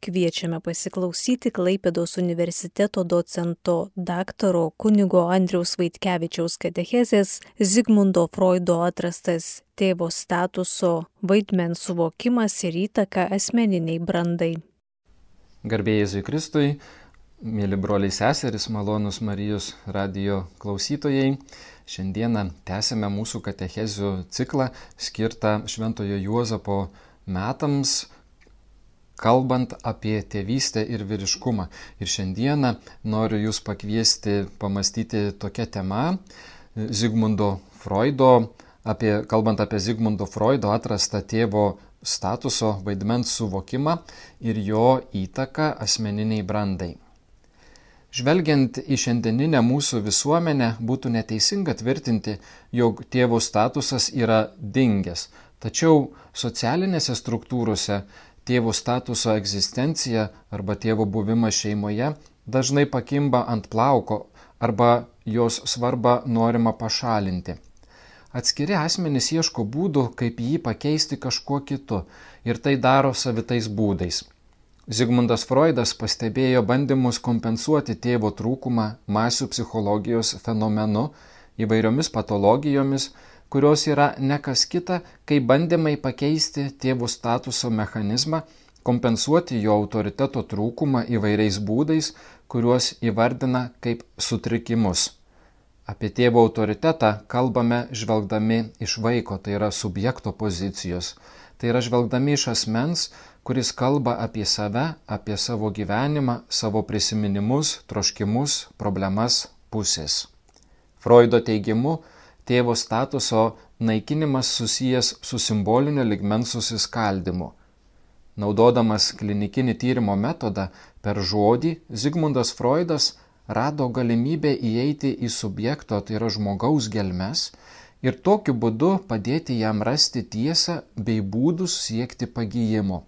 Kviečiame pasiklausyti Klaipėdos universiteto docento daktaro kunigo Andriaus Vaitkevičiaus katechezės Zigmundo Freudo atrastas tėvo statuso vaidmens suvokimas ir įtaka asmeniniai brandai. Garbėjai Jėzui Kristui, mėly broliai seseris, malonus Marijos radio klausytojai. Šiandieną tęsime mūsų katechezių ciklą skirtą Šventojo Juozapo metams kalbant apie tėvystę ir vyriškumą. Ir šiandieną noriu Jūs pakviesti pamastyti tokią temą Zigmundo Freudo, apie, kalbant apie Zigmundo Freudo atrastą tėvo statuso vaidmens suvokimą ir jo įtaką asmeniniai brandai. Žvelgiant į šiandieninę mūsų visuomenę, būtų neteisinga tvirtinti, jog tėvo statusas yra dingęs, tačiau socialinėse struktūrose tėvo statuso egzistencija arba tėvo buvimas šeimoje dažnai pakimba ant plauko arba jos svarbą norima pašalinti. Atskiri asmenys ieško būdų, kaip jį pakeisti kažkuo kitu ir tai daro savitais būdais. Zigmundas Freudas pastebėjo bandymus kompensuoti tėvo trūkumą masių psichologijos fenomenu įvairiomis patologijomis, kurios yra ne kas kita, kaip bandymai pakeisti tėvų statuso mechanizmą, kompensuoti jo autoriteto trūkumą įvairiais būdais, kuriuos įvardina kaip sutrikimus. Apie tėvo autoritetą kalbame žvelgdami iš vaiko, tai yra subjekto pozicijos. Tai yra žvelgdami iš asmens, kuris kalba apie save, apie savo gyvenimą, savo prisiminimus, troškimus, problemas, pusės. Freudo teigimu, tėvo statuso naikinimas susijęs su simbolinio ligmens susiskaldimu. Naudodamas klinikinį tyrimo metodą per žodį, Zigmundas Freudas rado galimybę įeiti į subjekto, tai yra žmogaus gelmes, ir tokiu būdu padėti jam rasti tiesą bei būdus siekti pagyjimo.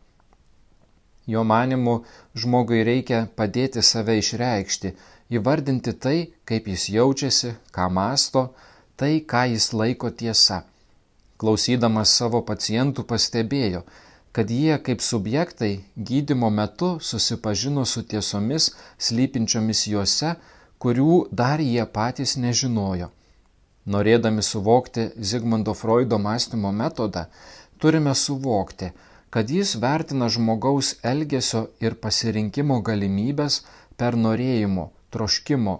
Jo manimu, žmogui reikia padėti save išreikšti, įvardinti tai, kaip jis jaučiasi, ką masto, tai, ką jis laiko tiesa. Klausydamas savo pacientų pastebėjo, kad jie kaip subjektai gydimo metu susipažino su tiesomis slypinčiomis juose, kurių dar jie patys nežinojo. Norėdami suvokti Zigmundo Freudo mąstymo metodą, turime suvokti, kad jis vertina žmogaus elgesio ir pasirinkimo galimybės per norėjimo, troškimo,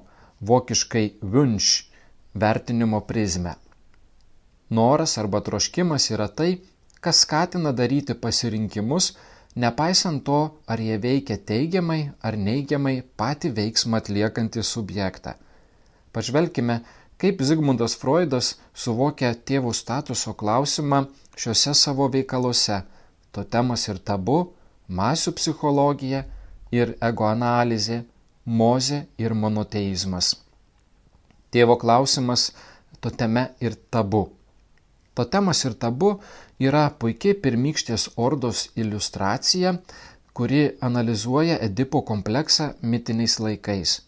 vokiškai wünsch vertinimo prizmę. Noras arba troškimas yra tai, kas skatina daryti pasirinkimus, nepaisant to, ar jie veikia teigiamai ar neigiamai patį veiksmą atliekantį subjektą. Pažvelkime, kaip Zigmundas Freudas suvokia tėvų statuso klausimą šiuose savo veikaluose - totemas ir tabu, masių psichologija ir egoanalizė, mozė ir monoteizmas. Tėvo klausimas toteme ir tabu. Totemas ir tabu yra puikiai pirmykštės ordos iliustracija, kuri analizuoja Edipo kompleksą mitiniais laikais.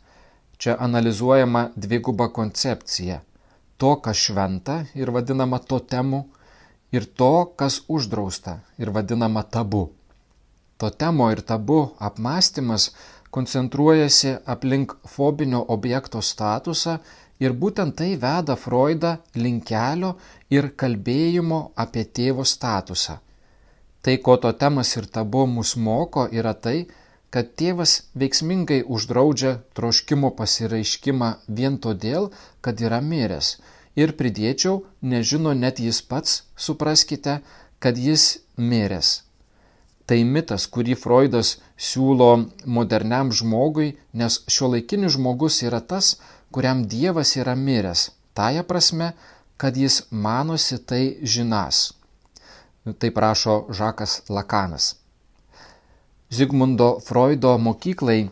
Čia analizuojama dviguba koncepcija - to, kas šventa ir vadinama totemu, ir to, kas uždrausta ir vadinama tabu. Totemo ir tabu apmąstymas koncentruojasi aplink fobinio objekto statusą Ir būtent tai veda Freudą link kelio ir kalbėjimo apie tėvo statusą. Tai, ko to temas ir tabu mus moko, yra tai, kad tėvas veiksmingai uždraudžia troškimo pasiraiškimą vien todėl, kad yra miręs. Ir pridėčiau, nežino net jis pats, supraskite, kad jis miręs. Tai mitas, kurį Freudas siūlo moderniam žmogui, nes šio laikinis žmogus yra tas, kuriam Dievas yra miręs, taja prasme, kad jis manosi tai žinas. Tai prašo Žakas Lakanas. Zigmundo Freudo mokyklai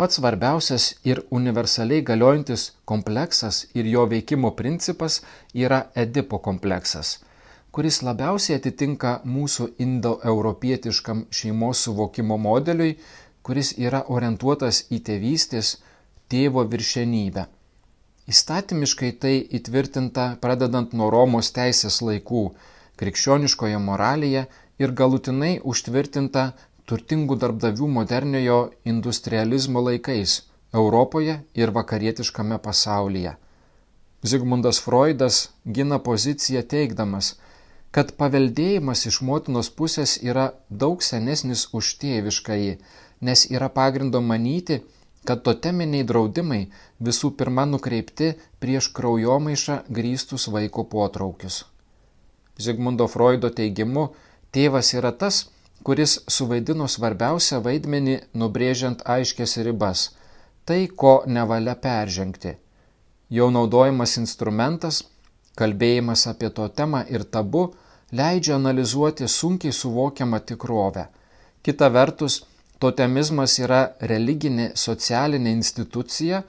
pats svarbiausias ir universaliai galiojantis kompleksas ir jo veikimo principas yra Edipo kompleksas, kuris labiausiai atitinka mūsų indoeuropietiškam šeimos suvokimo modeliui, kuris yra orientuotas į tėvystės, tėvo viršenybę. Įstatymiškai tai įtvirtinta pradedant nuo Romos teisės laikų, krikščioniškoje moralėje ir galutinai užtvirtinta turtingų darbdavių moderniojo industrializmo laikais Europoje ir vakarietiškame pasaulyje. Zigmundas Freudas gina poziciją teikdamas, kad paveldėjimas iš motinos pusės yra daug senesnis už tėviškąjį, nes yra pagrindo manyti, kad toteminiai draudimai visų pirma nukreipti prieš kraujomaišą grįstus vaiko potraukius. Zigmundo Freudo teigimu, tėvas yra tas, kuris suvaidino svarbiausią vaidmenį nubrėžiant aiškias ribas - tai, ko nevalia peržengti. Jo naudojimas instrumentas, kalbėjimas apie to temą ir tabu leidžia analizuoti sunkiai suvokiamą tikrovę. Kita vertus, totemizmas yra religinė socialinė institucija,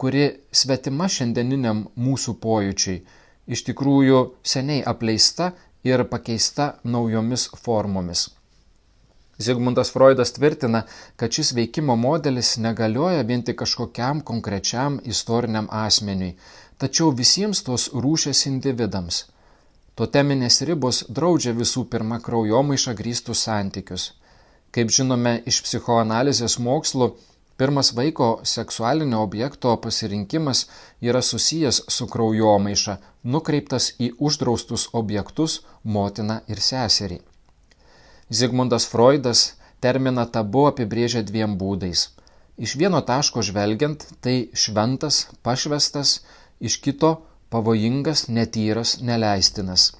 kuri svetima šiandieniniam mūsų pojūčiai, iš tikrųjų seniai apleista ir pakeista naujomis formomis. Zigmundas Freudas tvirtina, kad šis veikimo modelis negalioja vien tik kažkokiam konkrečiam istoriniam asmeniui, tačiau visiems tos rūšės individams. Toteminės ribos draudžia visų pirma kraujomaišą grįstus santykius. Kaip žinome iš psichoanalizės mokslų, pirmas vaiko seksualinio objekto pasirinkimas yra susijęs su kraujomaiša, nukreiptas į uždraustus objektus - motiną ir seserį. Zigmundas Freudas terminą tabu apibrėžia dviem būdais. Iš vieno taško žvelgiant, tai šventas, pašvestas, iš kito pavojingas, netyras, neleistinas.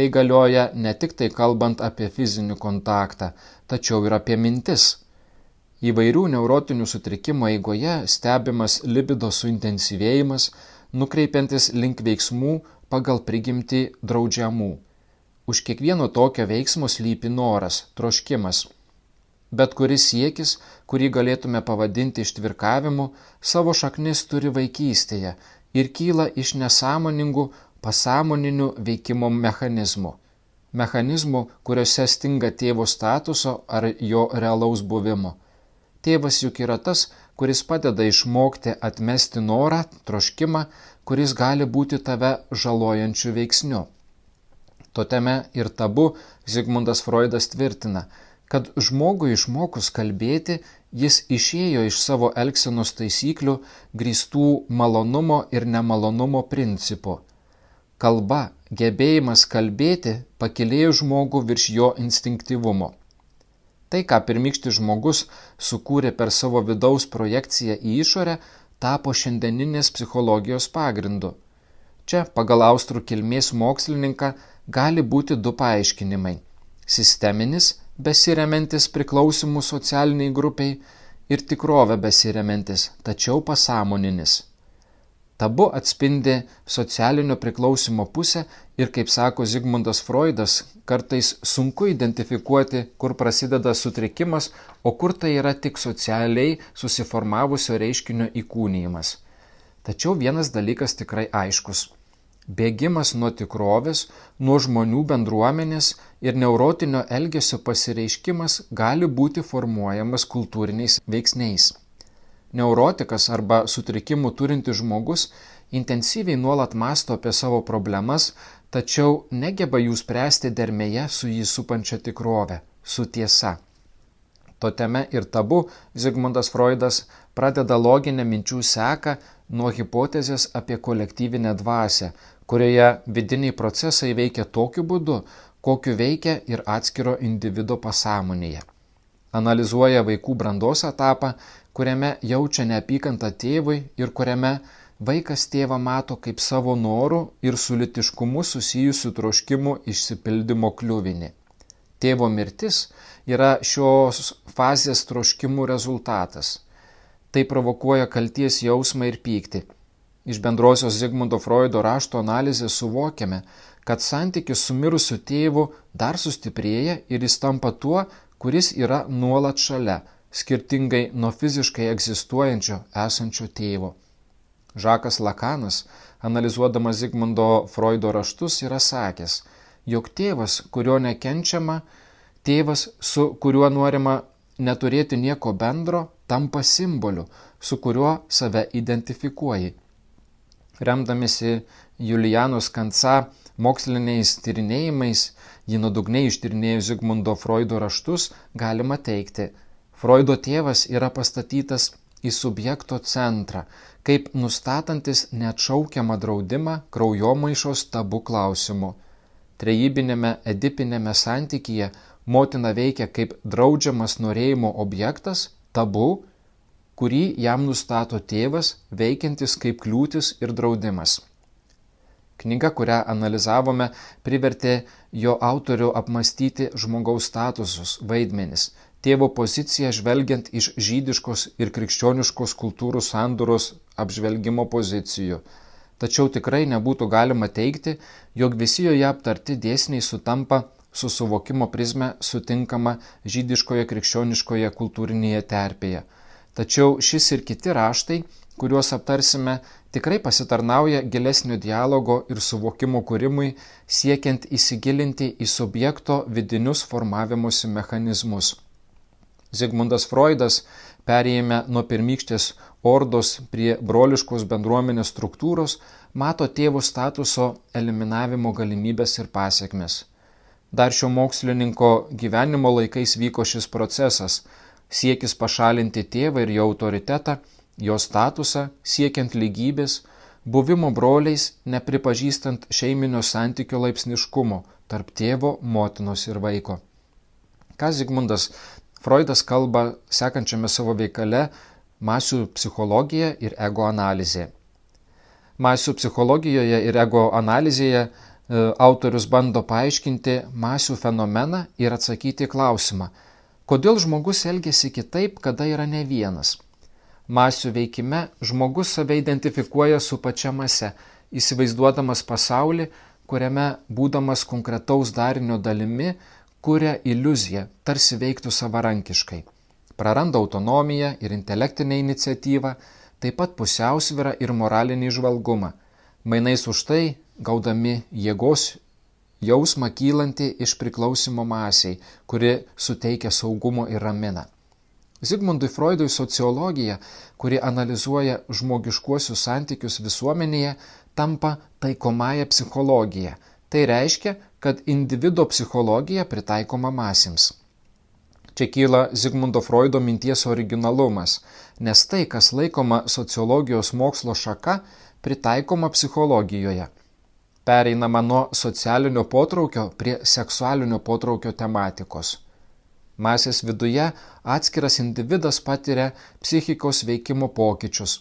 Tai galioja ne tik tai kalbant apie fizinį kontaktą, tačiau ir apie mintis. Įvairių neurotinių sutrikimų eigoje stebimas libido suintensyvėjimas, nukreipiantis link veiksmų pagal prigimti draudžiamų. Už kiekvieno tokio veiksmo slypi noras, troškimas. Bet kuris siekis, kurį galėtume pavadinti ištvirkavimu, savo šaknis turi vaikystėje ir kyla iš nesąmoningų pasąmoninių veikimo mechanizmų. Mechanizmų, kuriuose stinga tėvo statuso ar jo realaus buvimo. Tėvas juk yra tas, kuris padeda išmokti atmesti norą, troškimą, kuris gali būti tave žalojančių veiksnių. Toteme ir tabu Zigmundas Freudas tvirtina, kad žmogui išmokus kalbėti jis išėjo iš savo elgsenos taisyklių grįstų malonumo ir nemalonumo principų. Kalba, gebėjimas kalbėti pakilėjo žmogų virš jo instinktyvumo. Tai, ką pirmykštis žmogus sukūrė per savo vidaus projekciją į išorę, tapo šiandieninės psichologijos pagrindu. Čia, pagal austrų kilmės mokslininką, gali būti du paaiškinimai - sisteminis besiriamentis priklausimų socialiniai grupiai ir tikrovę besiriamentis, tačiau pasąmoninis. Tabu atspindi socialinio priklausimo pusę ir, kaip sako Zigmundas Freudas, kartais sunku identifikuoti, kur prasideda sutrikimas, o kur tai yra tik socialiai susiformavusio reiškinio įkūnyjimas. Tačiau vienas dalykas tikrai aiškus bėgimas nuo tikrovės, nuo žmonių bendruomenės ir neurotinio elgesio pasireiškimas gali būti formuojamas kultūriniais veiksniais. Neurotikas arba sutrikimų turintis žmogus intensyviai nuolat masto apie savo problemas, tačiau negeba jų spręsti dermėje su jį supančia tikrove, su tiesa. Toteme ir tabu Zigmundas Freudas pradeda loginę minčių seką nuo hipotezės apie kolektyvinę dvasę, kurioje vidiniai procesai veikia tokiu būdu, kokiu veikia ir atskiro individo pasąmonėje. Analizuoja vaikų brandos etapą, kuriame jaučia neapykantą tėvui ir kuriame vaikas tėvą mato kaip savo norų ir su litiškumu susijusių troškimų išsipildymo kliuvinį. Tėvo mirtis yra šios fazės troškimų rezultatas. Tai provokuoja kalties jausmą ir pyktį. Iš bendrosios Zigmundo Freudo rašto analizės suvokiame, kad santykis su mirusiu tėvu dar sustiprėja ir jis tampa tuo, kuris yra nuolat šalia, skirtingai nuo fiziškai egzistuojančio esančio tėvo. Žakas Lakanas, analizuodamas Zigmundo Freudo raštus, yra sakęs, jog tėvas, kurio nekenčiama, tėvas, su kuriuo norima neturėti nieko bendro, tampa simboliu, su kuriuo save identifikuoji. Remdamėsi Julijanus Kanca moksliniais tyrinėjimais, Jį nuodugniai ištirnėjus Zigmundo Freudo raštus galima teikti, Freudo tėvas yra pastatytas į subjekto centrą, kaip nustatantis neatšaukiamą draudimą kraujomaišos tabu klausimu. Trejybinėme edipinėme santykyje motina veikia kaip draudžiamas norėjimo objektas, tabu, kurį jam nustato tėvas, veikiantis kaip kliūtis ir draudimas. Knyga, kurią analizavome, privertė jo autorių apmastyti žmogaus statusus, vaidmenis, tėvo poziciją žvelgiant iš žydiškos ir krikščioniškos kultūrų sanduros apžvelgimo pozicijų. Tačiau tikrai nebūtų galima teikti, jog visi joje aptarti dėsniai sutampa su suvokimo prizme sutinkama žydiškoje krikščioniškoje kultūrinėje terpėje. Tačiau šis ir kiti raštai kuriuos aptarsime, tikrai pasitarnauja gilesnio dialogo ir suvokimo kūrimui, siekiant įsigilinti į subjekto vidinius formavimuose mechanizmus. Zigmundas Freudas, perėjime nuo pirmykštės ordos prie broliškos bendruomenės struktūros, mato tėvų statuso eliminavimo galimybės ir pasiekmes. Dar šio mokslininko gyvenimo laikais vyko šis procesas - siekis pašalinti tėvą ir jo autoritetą jo statusą siekiant lygybės, buvimo broliais, nepripažįstant šeiminio santykio laipsniškumo tarp tėvo, motinos ir vaiko. Ką Zigmundas Freudas kalba sekančiame savo veikale masių psichologija ir ego analizė. Masių psichologijoje ir ego analizėje e, autorius bando paaiškinti masių fenomeną ir atsakyti į klausimą, kodėl žmogus elgesi kitaip, kada yra ne vienas – masių veikime žmogus save identifikuoja su pačia mase, įsivaizduodamas pasaulį, kuriame būdamas konkretaus darinio dalimi, kuria iliuziją, tarsi veiktų savarankiškai. Praranda autonomiją ir intelektinę iniciatyvą, taip pat pusiausvyrą ir moralinį žvalgumą. Mainais už tai gaudami jėgos jausmą kylanti iš priklausimo masiai, kuri suteikia saugumo ir ramina. Zigmundui Freudui sociologija, kuri analizuoja žmogiškuosius santykius visuomenėje, tampa taikomąją psichologiją. Tai reiškia, kad individo psichologija pritaikoma masėms. Čia kyla Zigmundo Freudo minties originalumas, nes tai, kas laikoma sociologijos mokslo šaka, pritaikoma psichologijoje. Pereinama nuo socialinio potraukio prie seksualinio potraukio tematikos. Masės viduje atskiras individas patiria psichikos veikimo pokyčius.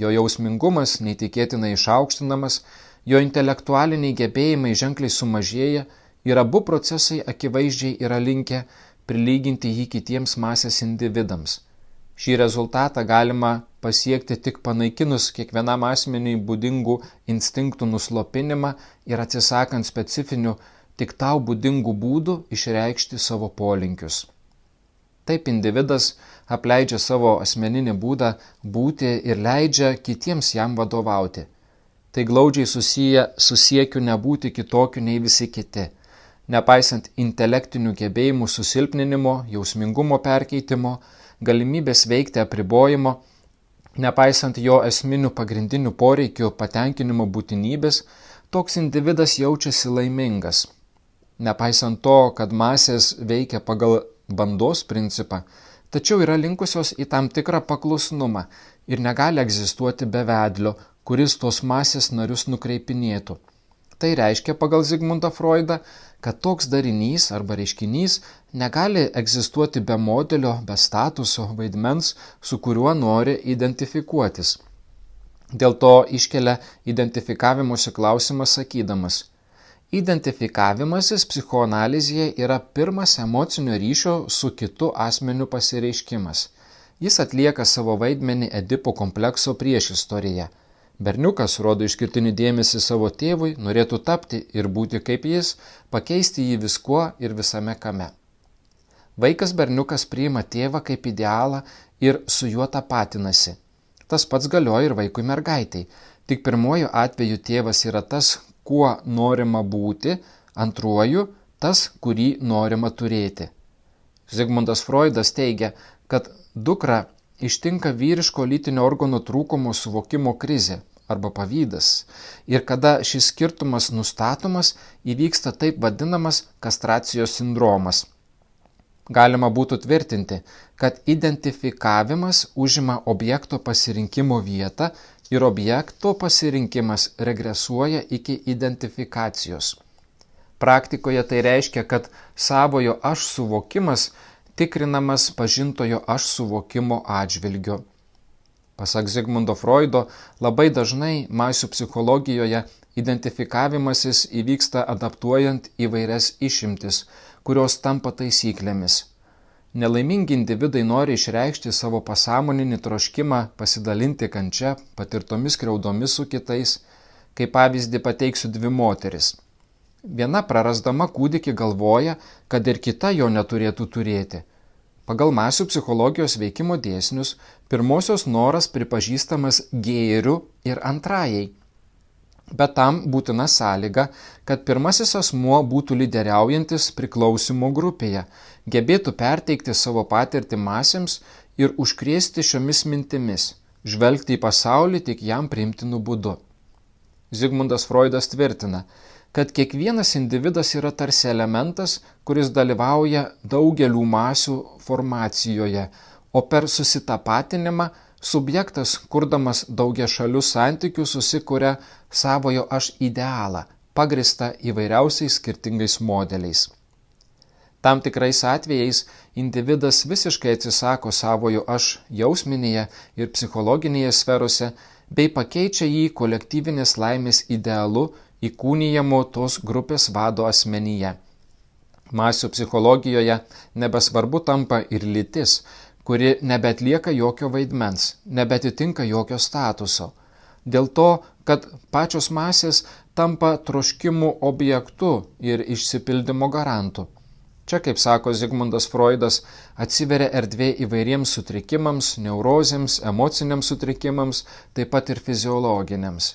Jo jausmingumas neįtikėtinai išaukštinamas, jo intelektualiniai gebėjimai ženkliai sumažėja ir abu procesai akivaizdžiai yra linkę prilyginti jį kitiems masės individams. Šį rezultatą galima pasiekti tik panaikinus kiekvienam asmeniui būdingų instinktų nuslopinimą ir atsisakant specifinių tik tau būdingų būdų išreikšti savo polinkius. Taip individas apleidžia savo asmeninį būdą būti ir leidžia kitiems jam vadovauti. Tai glaudžiai susiję su siekiu nebūti kitokiu nei visi kiti. Nepaisant intelektinių gebėjimų susilpninimo, jausmingumo perkeitimo, galimybės veikti apribojimo, nepaisant jo esminių pagrindinių poreikių patenkinimo būtinybės, toks individas jaučiasi laimingas, nepaisant to, kad masės veikia pagal bandos principą, tačiau yra linkusios į tam tikrą paklusnumą ir negali egzistuoti be vedlio, kuris tos masės narius nukreipinėtų. Tai reiškia pagal Zigmundą Freudą, kad toks darinys arba reiškinys negali egzistuoti be modelio, be statuso, vaidmens, su kuriuo nori identifikuotis. Dėl to iškelia identifikavimuose klausimą sakydamas, Identifikavimasis psichoanalizėje yra pirmas emocinio ryšio su kitu asmeniu pasireiškimas. Jis atlieka savo vaidmenį Edipo komplekso priešistorėje. Berniukas rodo išskirtinį dėmesį savo tėvui, norėtų tapti ir būti kaip jis, pakeisti jį viskuo ir visame kame. Vaikas berniukas priima tėvą kaip idealą ir su juo tapatinasi. Tas pats galioja ir vaikui mergaitai. Tik pirmoju atveju tėvas yra tas, kuo norima būti, antruoju tas, kurį norima turėti. Zigmundas Freudas teigia, kad dukra ištinka vyriško lytinio organo trūkumo suvokimo krizė arba pavydas. Ir kada šis skirtumas nustatomas, įvyksta taip vadinamas kastracijos sindromas. Galima būtų tvirtinti, kad identifikavimas užima objekto pasirinkimo vietą ir objekto pasirinkimas regresuoja iki identifikacijos. Praktikoje tai reiškia, kad savojo aš suvokimas tikrinamas pažintojo aš suvokimo atžvilgiu. Pasak Zigmundo Freudo, labai dažnai masių psichologijoje identifikavimasis įvyksta adaptuojant įvairias išimtis, kurios tampa taisyklėmis. Nelaimingi individai nori išreikšti savo pasąmoninį troškimą pasidalinti kančia, patirtomis kreudomis su kitais. Kaip pavyzdį pateiksiu dvi moteris Viena prarasdama kūdikį galvoja, kad ir kita jo neturėtų turėti. Pagal masių psichologijos veikimo dėsnius, pirmosios noras pripažįstamas gėriu ir antrajai. Bet tam būtina sąlyga, kad pirmasis asmuo būtų lyderiaujantis priklausimo grupėje, gebėtų perteikti savo patirtį masėms ir užkrėsti šiomis mintimis, žvelgti į pasaulį tik jam primtinu būdu. Zigmundas Freudas tvirtina, kad kiekvienas individas yra tarsi elementas, kuris dalyvauja daugelių masių formacijoje, o per susitapatinimą subjektas, kurdamas daugia šalių santykių, susikuria savojo aš idealą, pagristą įvairiausiais skirtingais modeliais. Tam tikrais atvejais individas visiškai atsisako savojo aš jausminėje ir psichologinėje sferose bei pakeičia jį kolektyvinės laimės idealu įkūnijamo tos grupės vado asmenyje. Masių psichologijoje nebesvarbu tampa ir lytis, kuri nebetlieka jokio vaidmens, nebetitinka jokio statuso. Dėl to, kad pačios masės tampa troškimų objektu ir išsipildymo garantu. Čia, kaip sako Zigmundas Freudas, atsiveria erdvė įvairiems sutrikimams, neurozėms, emociniams sutrikimams, taip pat ir fiziologiniams.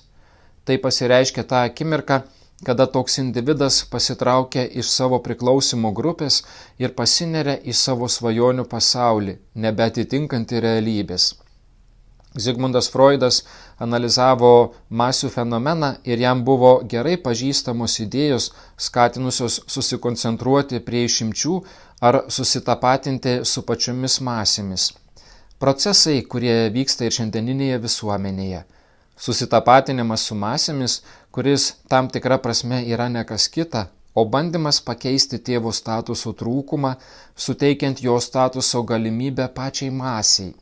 Tai pasireiškia tą akimirką, kada toks individas pasitraukia iš savo priklausimo grupės ir pasineria į savo svajonių pasaulį, nebetitinkantį realybės. Zigmundas Freudas analizavo masių fenomeną ir jam buvo gerai pažįstamos idėjos, skatinusios susikoncentruoti prie išimčių ar susitapatinti su pačiomis masėmis. Procesai, kurie vyksta ir šiandieninėje visuomenėje susitapatinimas su masėmis, kuris tam tikra prasme yra ne kas kita, o bandymas pakeisti tėvo statuso trūkumą, suteikiant jo statuso galimybę pačiai masiai.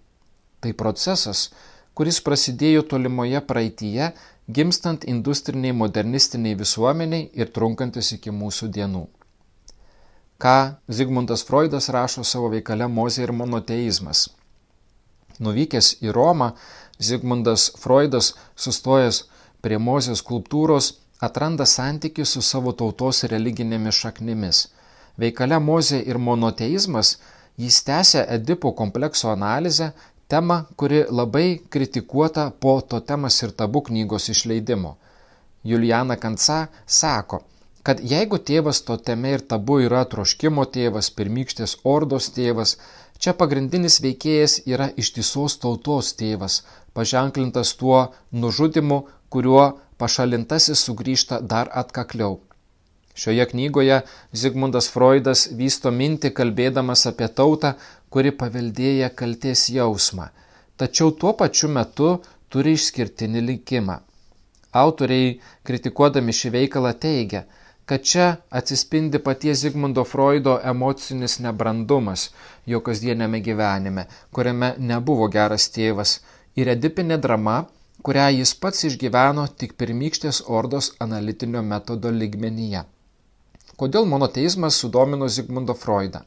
Tai procesas, kuris prasidėjo tolimoje praeitie, gimstant industriniai modernistiniai visuomeniai ir trunkantis iki mūsų dienų. Ką Zigmundas Freudas rašo savo veikale Mozė ir monoteizmas. Nuvykęs į Romą, Zigmundas Freudas, sustojęs prie Mozės skulptūros, atranda santykių su savo tautos religinėmis šaknimis. Veikale Mozė ir monoteizmas jis tęsia Edipo komplekso analizę, temą, kuri labai kritikuota po Totemas ir Tabu knygos išleidimo. Juliana Kanca sako, kad jeigu tėvas Toteme ir Tabu yra troškimo tėvas, pirmykštės ordos tėvas, Čia pagrindinis veikėjas yra ištisos tautos tėvas, paženklintas tuo nužudimu, kuriuo pašalintasis sugrįžta dar atkakliau. Šioje knygoje Zigmundas Freudas vysto mintį kalbėdamas apie tautą, kuri paveldėja kalties jausmą, tačiau tuo pačiu metu turi išskirtinį likimą. Autoriai, kritikuodami šį veikalą, teigia, kad čia atsispindi paties Zigmundo Freudo emocinis nebrandumas jo kasdienėme gyvenime, kuriame nebuvo geras tėvas, ir edipinė drama, kurią jis pats išgyveno tik pirmykštės ordos analitinio metodo ligmenyje. Kodėl monoteizmas sudomino Zigmundo Freudą?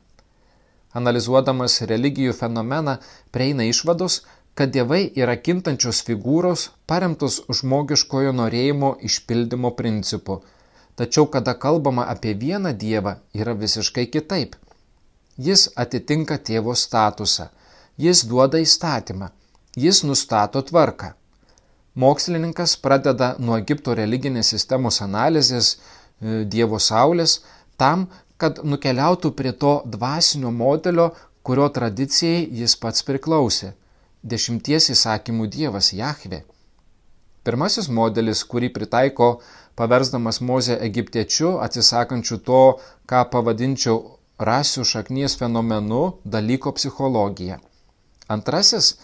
Analizuodamas religijų fenomeną prieina išvados, kad dievai yra kintančios figūros paremtos žmogiškojo norėjimo išpildymo principu – Tačiau, kada kalbama apie vieną Dievą, yra visiškai kitaip. Jis atitinka tėvo statusą, jis duoda įstatymą, jis nustato tvarką. Mokslininkas pradeda nuo Egipto religinės sistemos analizės e, Dievo Saulės tam, kad nukeliautų prie to dvasinio modelio, kurio tradicijai jis pats priklausė - dešimties įsakymų Dievas Jahve. Pirmasis modelis, kurį pritaiko paversdamas Mozę egiptiečiu, atsisakančiu to, ką pavadinčiau rasių šaknies fenomenu, dalyko psichologija. Antrasis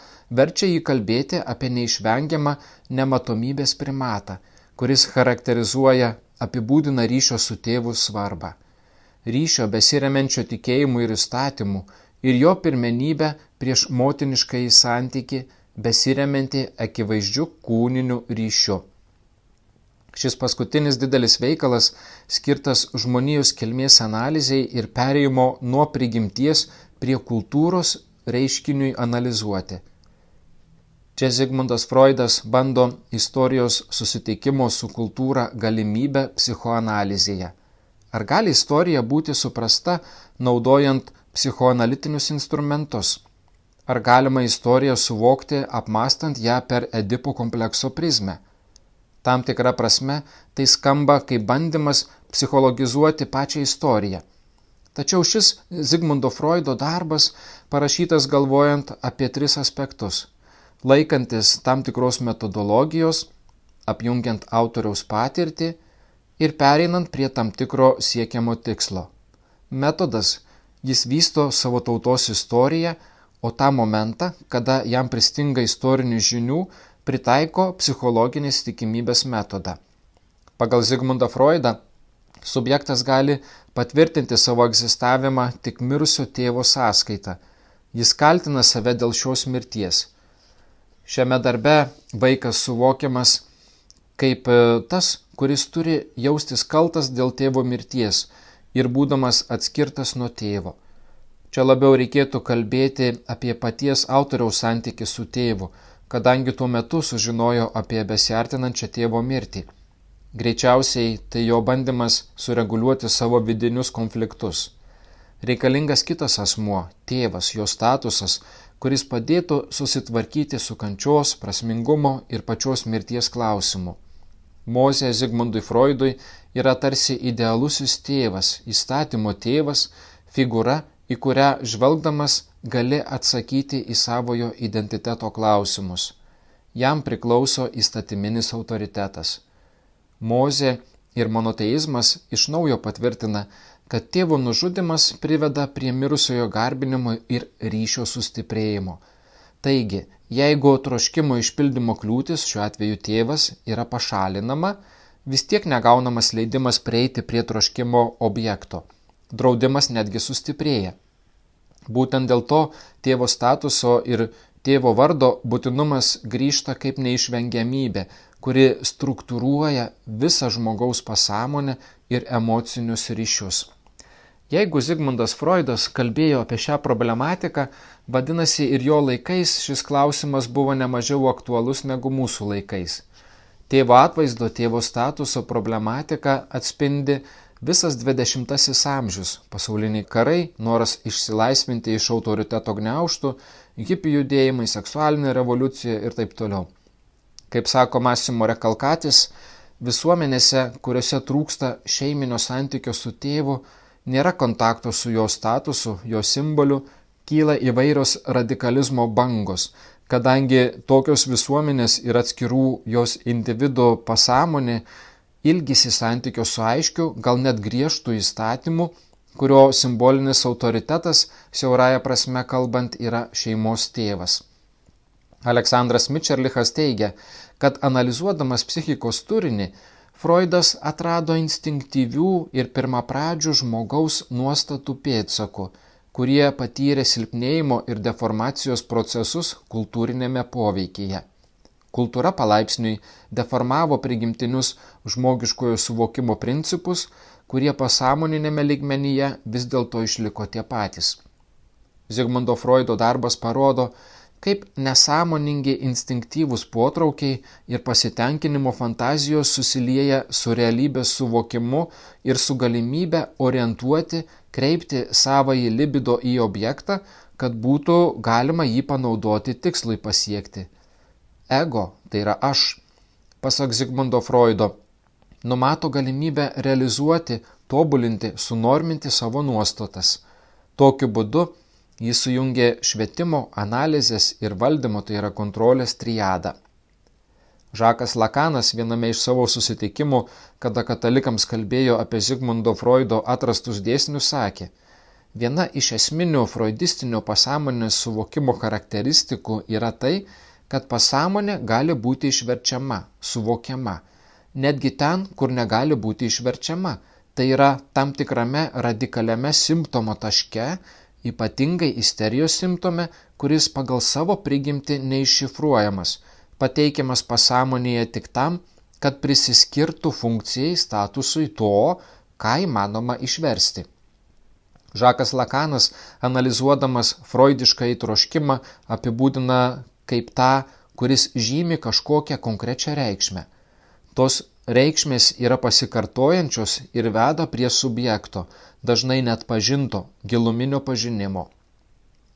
verčia jį kalbėti apie neišvengiamą nematomybės primatą, kuris charakterizuoja apibūdina ryšio su tėvu svarbą. Ryšio besiremenčio tikėjimu ir įstatymu ir jo pirmenybę prieš motinišką į santyki besiremianti akivaizdžiu kūniniu ryšiu. Šis paskutinis didelis veikalas skirtas žmonijos kilmės analizai ir perėjimo nuo prigimties prie kultūros reiškiniui analizuoti. Čia Zigmundas Freudas bando istorijos susitikimo su kultūra galimybę psichoanalizėje. Ar gali istorija būti suprasta naudojant psichoanalitinius instrumentus? Ar galima istoriją suvokti apmastant ją per Edipo komplekso prizmę? Tam tikra prasme tai skamba kaip bandymas psichologizuoti pačią istoriją. Tačiau šis Zigmundo Freudo darbas parašytas galvojant apie tris aspektus - laikantis tam tikros metodologijos, apjungiant autoriaus patirtį ir pereinant prie tam tikro siekiamo tikslo. Metodas jis vysto savo tautos istoriją, o tą momentą, kada jam pristinga istorinių žinių, pritaiko psichologinės tikimybės metodą. Pagal Zigmundą Freudą subjektas gali patvirtinti savo egzistavimą tik mirusio tėvo sąskaitą. Jis kaltina save dėl šios mirties. Šiame darbe vaikas suvokiamas kaip e, tas, kuris turi jaustis kaltas dėl tėvo mirties ir būdamas atskirtas nuo tėvo. Čia labiau reikėtų kalbėti apie paties autoriaus santykį su tėvu, kadangi tuo metu sužinojo apie besiartinančią tėvo mirtį. Greičiausiai tai jo bandymas sureguliuoti savo vidinius konfliktus. Reikalingas kitas asmuo, tėvas, jo statusas, kuris padėtų susitvarkyti su kančios, prasmingumo ir pačios mirties klausimu. Mozė Zigmundui Freudui yra tarsi idealusis tėvas, įstatymo tėvas, figūra į kurią žvelgdamas gali atsakyti į savojo identiteto klausimus. Jam priklauso įstatyminis autoritetas. Mozė ir monoteizmas iš naujo patvirtina, kad tėvo nužudimas priveda prie mirusiojo garbinimo ir ryšio sustiprėjimo. Taigi, jeigu troškimo išpildymo kliūtis, šiuo atveju tėvas, yra pašalinama, vis tiek negaunamas leidimas prieiti prie troškimo objekto draudimas netgi sustiprėja. Būtent dėl to tėvo statuso ir tėvo vardo būtinumas grįžta kaip neišvengiamybė, kuri struktūruoja visą žmogaus pasąmonę ir emocinius ryšius. Jeigu Zigmundas Freudas kalbėjo apie šią problematiką, vadinasi ir jo laikais šis klausimas buvo nemažiau aktualus negu mūsų laikais. Tėvo atvaizdo, tėvo statuso problematika atspindi Visas 20-asis amžius - pasauliniai karai, noras išsilaisvinti iš autoriteto gneuštų, hipių judėjimai, seksualinė revoliucija ir taip toliau. Kaip sako Masimo Rekalkatis, visuomenėse, kuriuose trūksta šeiminio santykio su tėvu, nėra kontakto su jo statusu, jo simboliu, kyla įvairios radikalizmo bangos, kadangi tokios visuomenės ir atskirų jos individų pasąmonė ilgisi santykio su aiškiu, gal net griežtų įstatymu, kurio simbolinis autoritetas, siauraja prasme kalbant, yra šeimos tėvas. Aleksandras Mičerlichas teigia, kad analizuodamas psichikos turinį, Freudas atrado instinktyvių ir pirmapradžių žmogaus nuostatų pėdsakų, kurie patyrė silpnėjimo ir deformacijos procesus kultūrinėme poveikyje. Kultūra palaipsniui deformavo prigimtinius žmogiškojo suvokimo principus, kurie pasąmoninėme ligmenyje vis dėlto išliko tie patys. Zigmundo Freudo darbas parodo, kaip nesąmoningi instinktyvūs potraukiai ir pasitenkinimo fantazijos susilieja su realybės suvokimu ir su galimybė orientuoti, kreipti savąjį libido į objektą, kad būtų galima jį panaudoti tikslui pasiekti ego, tai yra aš, pasak Zigmundo Freudo, numato galimybę realizuoti, tobulinti, sunorminti savo nuostatas. Tokiu būdu jis sujungė švietimo, analizės ir valdymo, tai yra kontrolės triadą. Žakas Lakanas viename iš savo susitikimų, kada katalikams kalbėjo apie Zigmundo Freudo atrastus dėsnius, sakė, viena iš esminių freudistinio pasąmonės suvokimo charakteristikų yra tai, kad pasąmonė gali būti išverčiama, suvokiama, netgi ten, kur negali būti išverčiama. Tai yra tam tikrame radikaliame simptomo taške, ypatingai isterijos simptome, kuris pagal savo prigimti neiššifruojamas – pateikiamas pasąmonėje tik tam, kad prisiskirtų funkcijai statusui to, ką įmanoma išversti. Žakas Lakanas, analizuodamas freudišką įtroškimą, apibūdina kaip tą, kuris žymi kažkokią konkrečią reikšmę. Tos reikšmės yra pasikartojančios ir veda prie subjekto, dažnai net pažinto, giluminio pažinimo.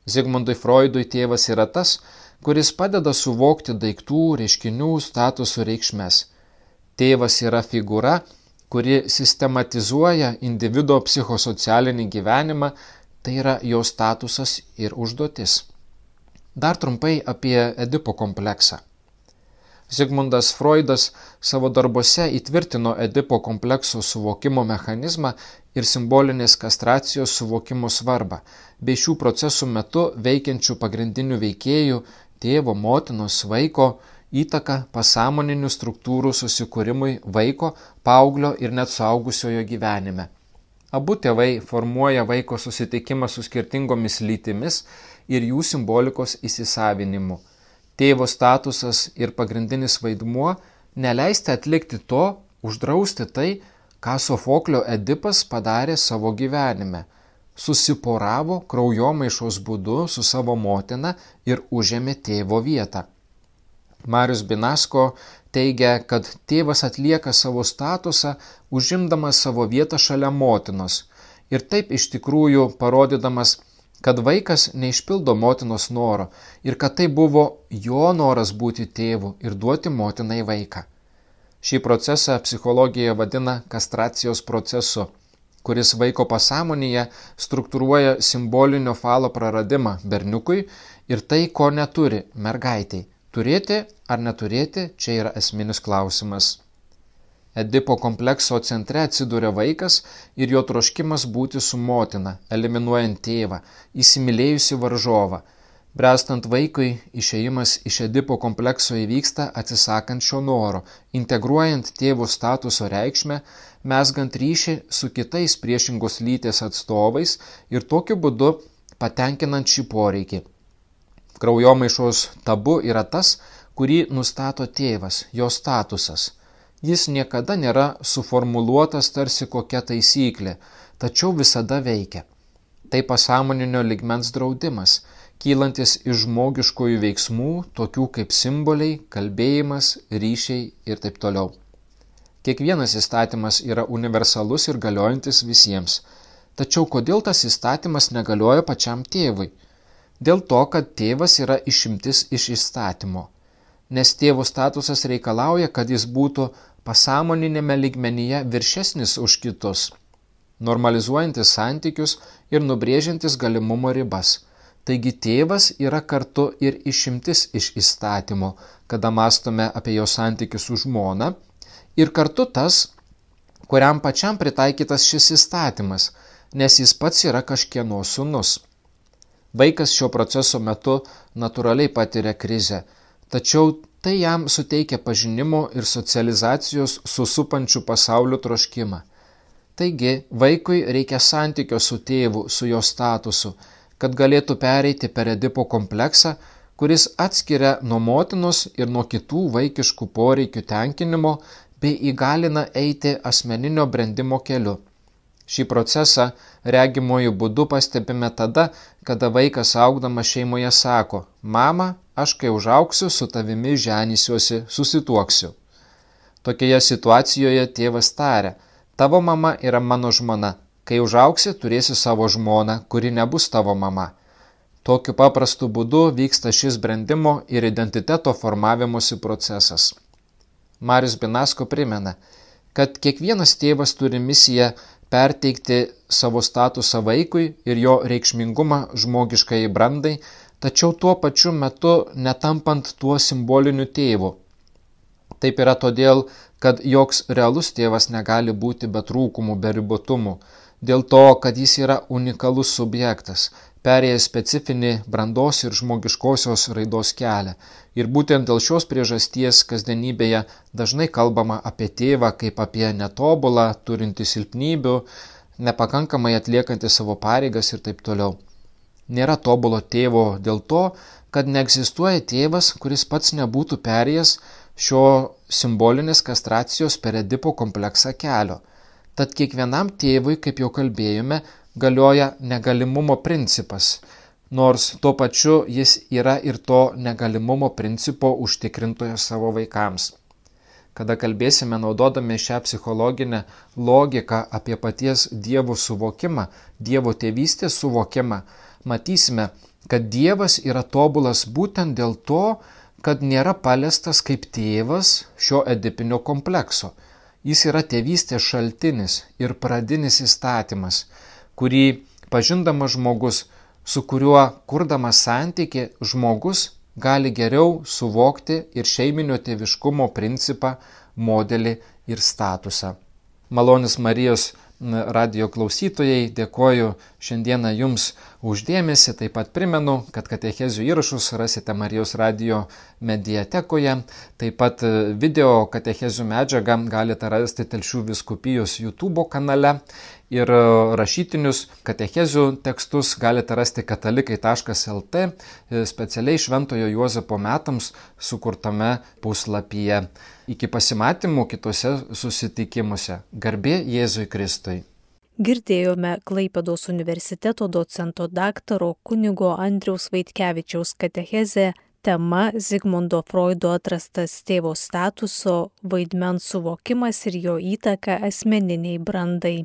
Zigmundui Freudui tėvas yra tas, kuris padeda suvokti daiktų, reiškinių, statusų reikšmes. Tėvas yra figūra, kuri sistematizuoja individuo psichosocialinį gyvenimą, tai yra jo statusas ir užduotis. Dar trumpai apie Edipo kompleksą. Zigmundas Freudas savo darbuose įtvirtino Edipo komplekso suvokimo mechanizmą ir simbolinės kastracijos suvokimo svarbą, bei šių procesų metu veikiančių pagrindinių veikėjų tėvo, motinos, vaiko įtaka pasąmoninių struktūrų susikūrimui vaiko, paauglio ir net suaugusiojo gyvenime. Abu tėvai formuoja vaiko susitikimą su skirtingomis lytimis ir jų simbolikos įsisavinimu. Tėvo statusas ir pagrindinis vaidmuo - neleisti atlikti to, uždrausti tai, ką Sofoklio Edipas padarė savo gyvenime – susiporavo kraujomaišos būdu su savo motina ir užėmė tėvo vietą. Marius Binasko teigia, kad tėvas atlieka savo statusą, užimdamas savo vietą šalia motinos ir taip iš tikrųjų parodydamas, kad vaikas neišpildo motinos noro ir kad tai buvo jo noras būti tėvu ir duoti motinai vaiką. Šį procesą psichologija vadina kastracijos procesu kuris vaiko pasąmonėje struktūruoja simbolinio falo praradimą berniukui ir tai, ko neturi mergaitiai. Turėti ar neturėti, čia yra esminis klausimas. Edipo komplekso centre atsiduria vaikas ir jo troškimas būti su motina, eliminuojant tėvą, įsimylėjusi varžovą – Brestant vaikui, išėjimas iš Edipo komplekso įvyksta atsisakant šio noro, integruojant tėvų statuso reikšmę, mesgant ryšį su kitais priešingos lyties atstovais ir tokiu būdu patenkinant šį poreikį. Kraujomaišos tabu yra tas, kurį nustato tėvas, jo statusas. Jis niekada nėra suformuluotas tarsi kokia taisyklė, tačiau visada veikia. Tai pasąmoninio ligmens draudimas – kylantis iš žmogiškųjų veiksmų, tokių kaip simboliai, kalbėjimas, ryšiai ir taip toliau. Kiekvienas įstatymas yra universalus ir galiojantis visiems. Tačiau kodėl tas įstatymas negalioja pačiam tėvui? Dėl to, kad tėvas yra išimtis iš įstatymo. Nes tėvo statusas reikalauja, kad jis būtų pasąmoninėme lygmenyje viršesnis už kitus, normalizuojantis santykius ir nubrėžiantis galimumo ribas – Taigi tėvas yra kartu ir išimtis iš įstatymo, kada mastome apie jo santykių su žmona, ir kartu tas, kuriam pačiam pritaikytas šis įstatymas, nes jis pats yra kažkieno sunus. Vaikas šio proceso metu natūraliai patiria krizę, tačiau tai jam suteikia pažinimo ir socializacijos su supančiu pasauliu troškimą. Taigi vaikui reikia santykio su tėvu, su jo statusu, kad galėtų pereiti per Edipo kompleksą, kuris atskiria nuo motinos ir nuo kitų vaikiškų poreikių tenkinimo bei įgalina eiti asmeninio brandimo keliu. Šį procesą regimojų būdu pastebime tada, kada vaikas augdamas šeimoje sako, mama, aš kai užauksiu, su tavimi ženysiuosi, susituoksiu. Tokioje situacijoje tėvas taria, tavo mama yra mano žmona, Kai užauksi, turėsi savo žmoną, kuri nebus tavo mama. Tokiu paprastu būdu vyksta šis brandimo ir identiteto formavimosi procesas. Marius Binasko primena, kad kiekvienas tėvas turi misiją perteikti savo statusą vaikui ir jo reikšmingumą žmogiškai brandai, tačiau tuo pačiu metu netampant tuo simboliniu tėvu. Taip yra todėl, kad joks realus tėvas negali būti be trūkumų, be ribotumų, dėl to, kad jis yra unikalus subjektas, perėjęs specifinį brandos ir žmogiškosios raidos kelią. Ir būtent dėl šios priežasties kasdienybėje dažnai kalbama apie tėvą kaip apie netobulą, turinti silpnybių, nepakankamai atliekantį savo pareigas ir taip toliau. Nėra tobulo tėvo dėl to, kad neegzistuoja tėvas, kuris pats nebūtų perėjęs šio simbolinės kastracijos per edipo kompleksą kelio. Tad kiekvienam tėvui, kaip jau kalbėjome, galioja negalimumo principas, nors tuo pačiu jis yra ir to negalimumo principo užtikrintojas savo vaikams. Kada kalbėsime naudodami šią psichologinę logiką apie paties Dievo suvokimą, Dievo tėvystės suvokimą, matysime, kad Dievas yra tobulas būtent dėl to, kad nėra paliestas kaip tėvas šio edipinio komplekso. Jis yra tėvystės šaltinis ir pradinis įstatymas, kurį pažindamas žmogus, su kuriuo kurdamas santyki žmogus gali geriau suvokti ir šeiminio tėviškumo principą, modelį ir statusą. Malonis Marijos radio klausytojai, dėkoju šiandieną Jums uždėmesi. Taip pat primenu, kad katechezių įrašus rasite Marijos radio mediatekoje. Taip pat e, video katechezių medžiagą galite rasti Telšių viskupijos YouTube kanale. Ir rašytinius katechezių tekstus galite rasti katalikai.lt e, specialiai Šventojo Juozapo metams sukurtame puslapyje. Iki pasimatymų kitose susitikimuose. Garbė Jėzui Kristui. Girdėjome Klaipados universiteto docento daktaro kunigo Andriaus Vaitkevičiaus katechezę tema Zigmundo Freudo atrastas tėvo statuso vaidmens suvokimas ir jo įtaka asmeniniai brandai.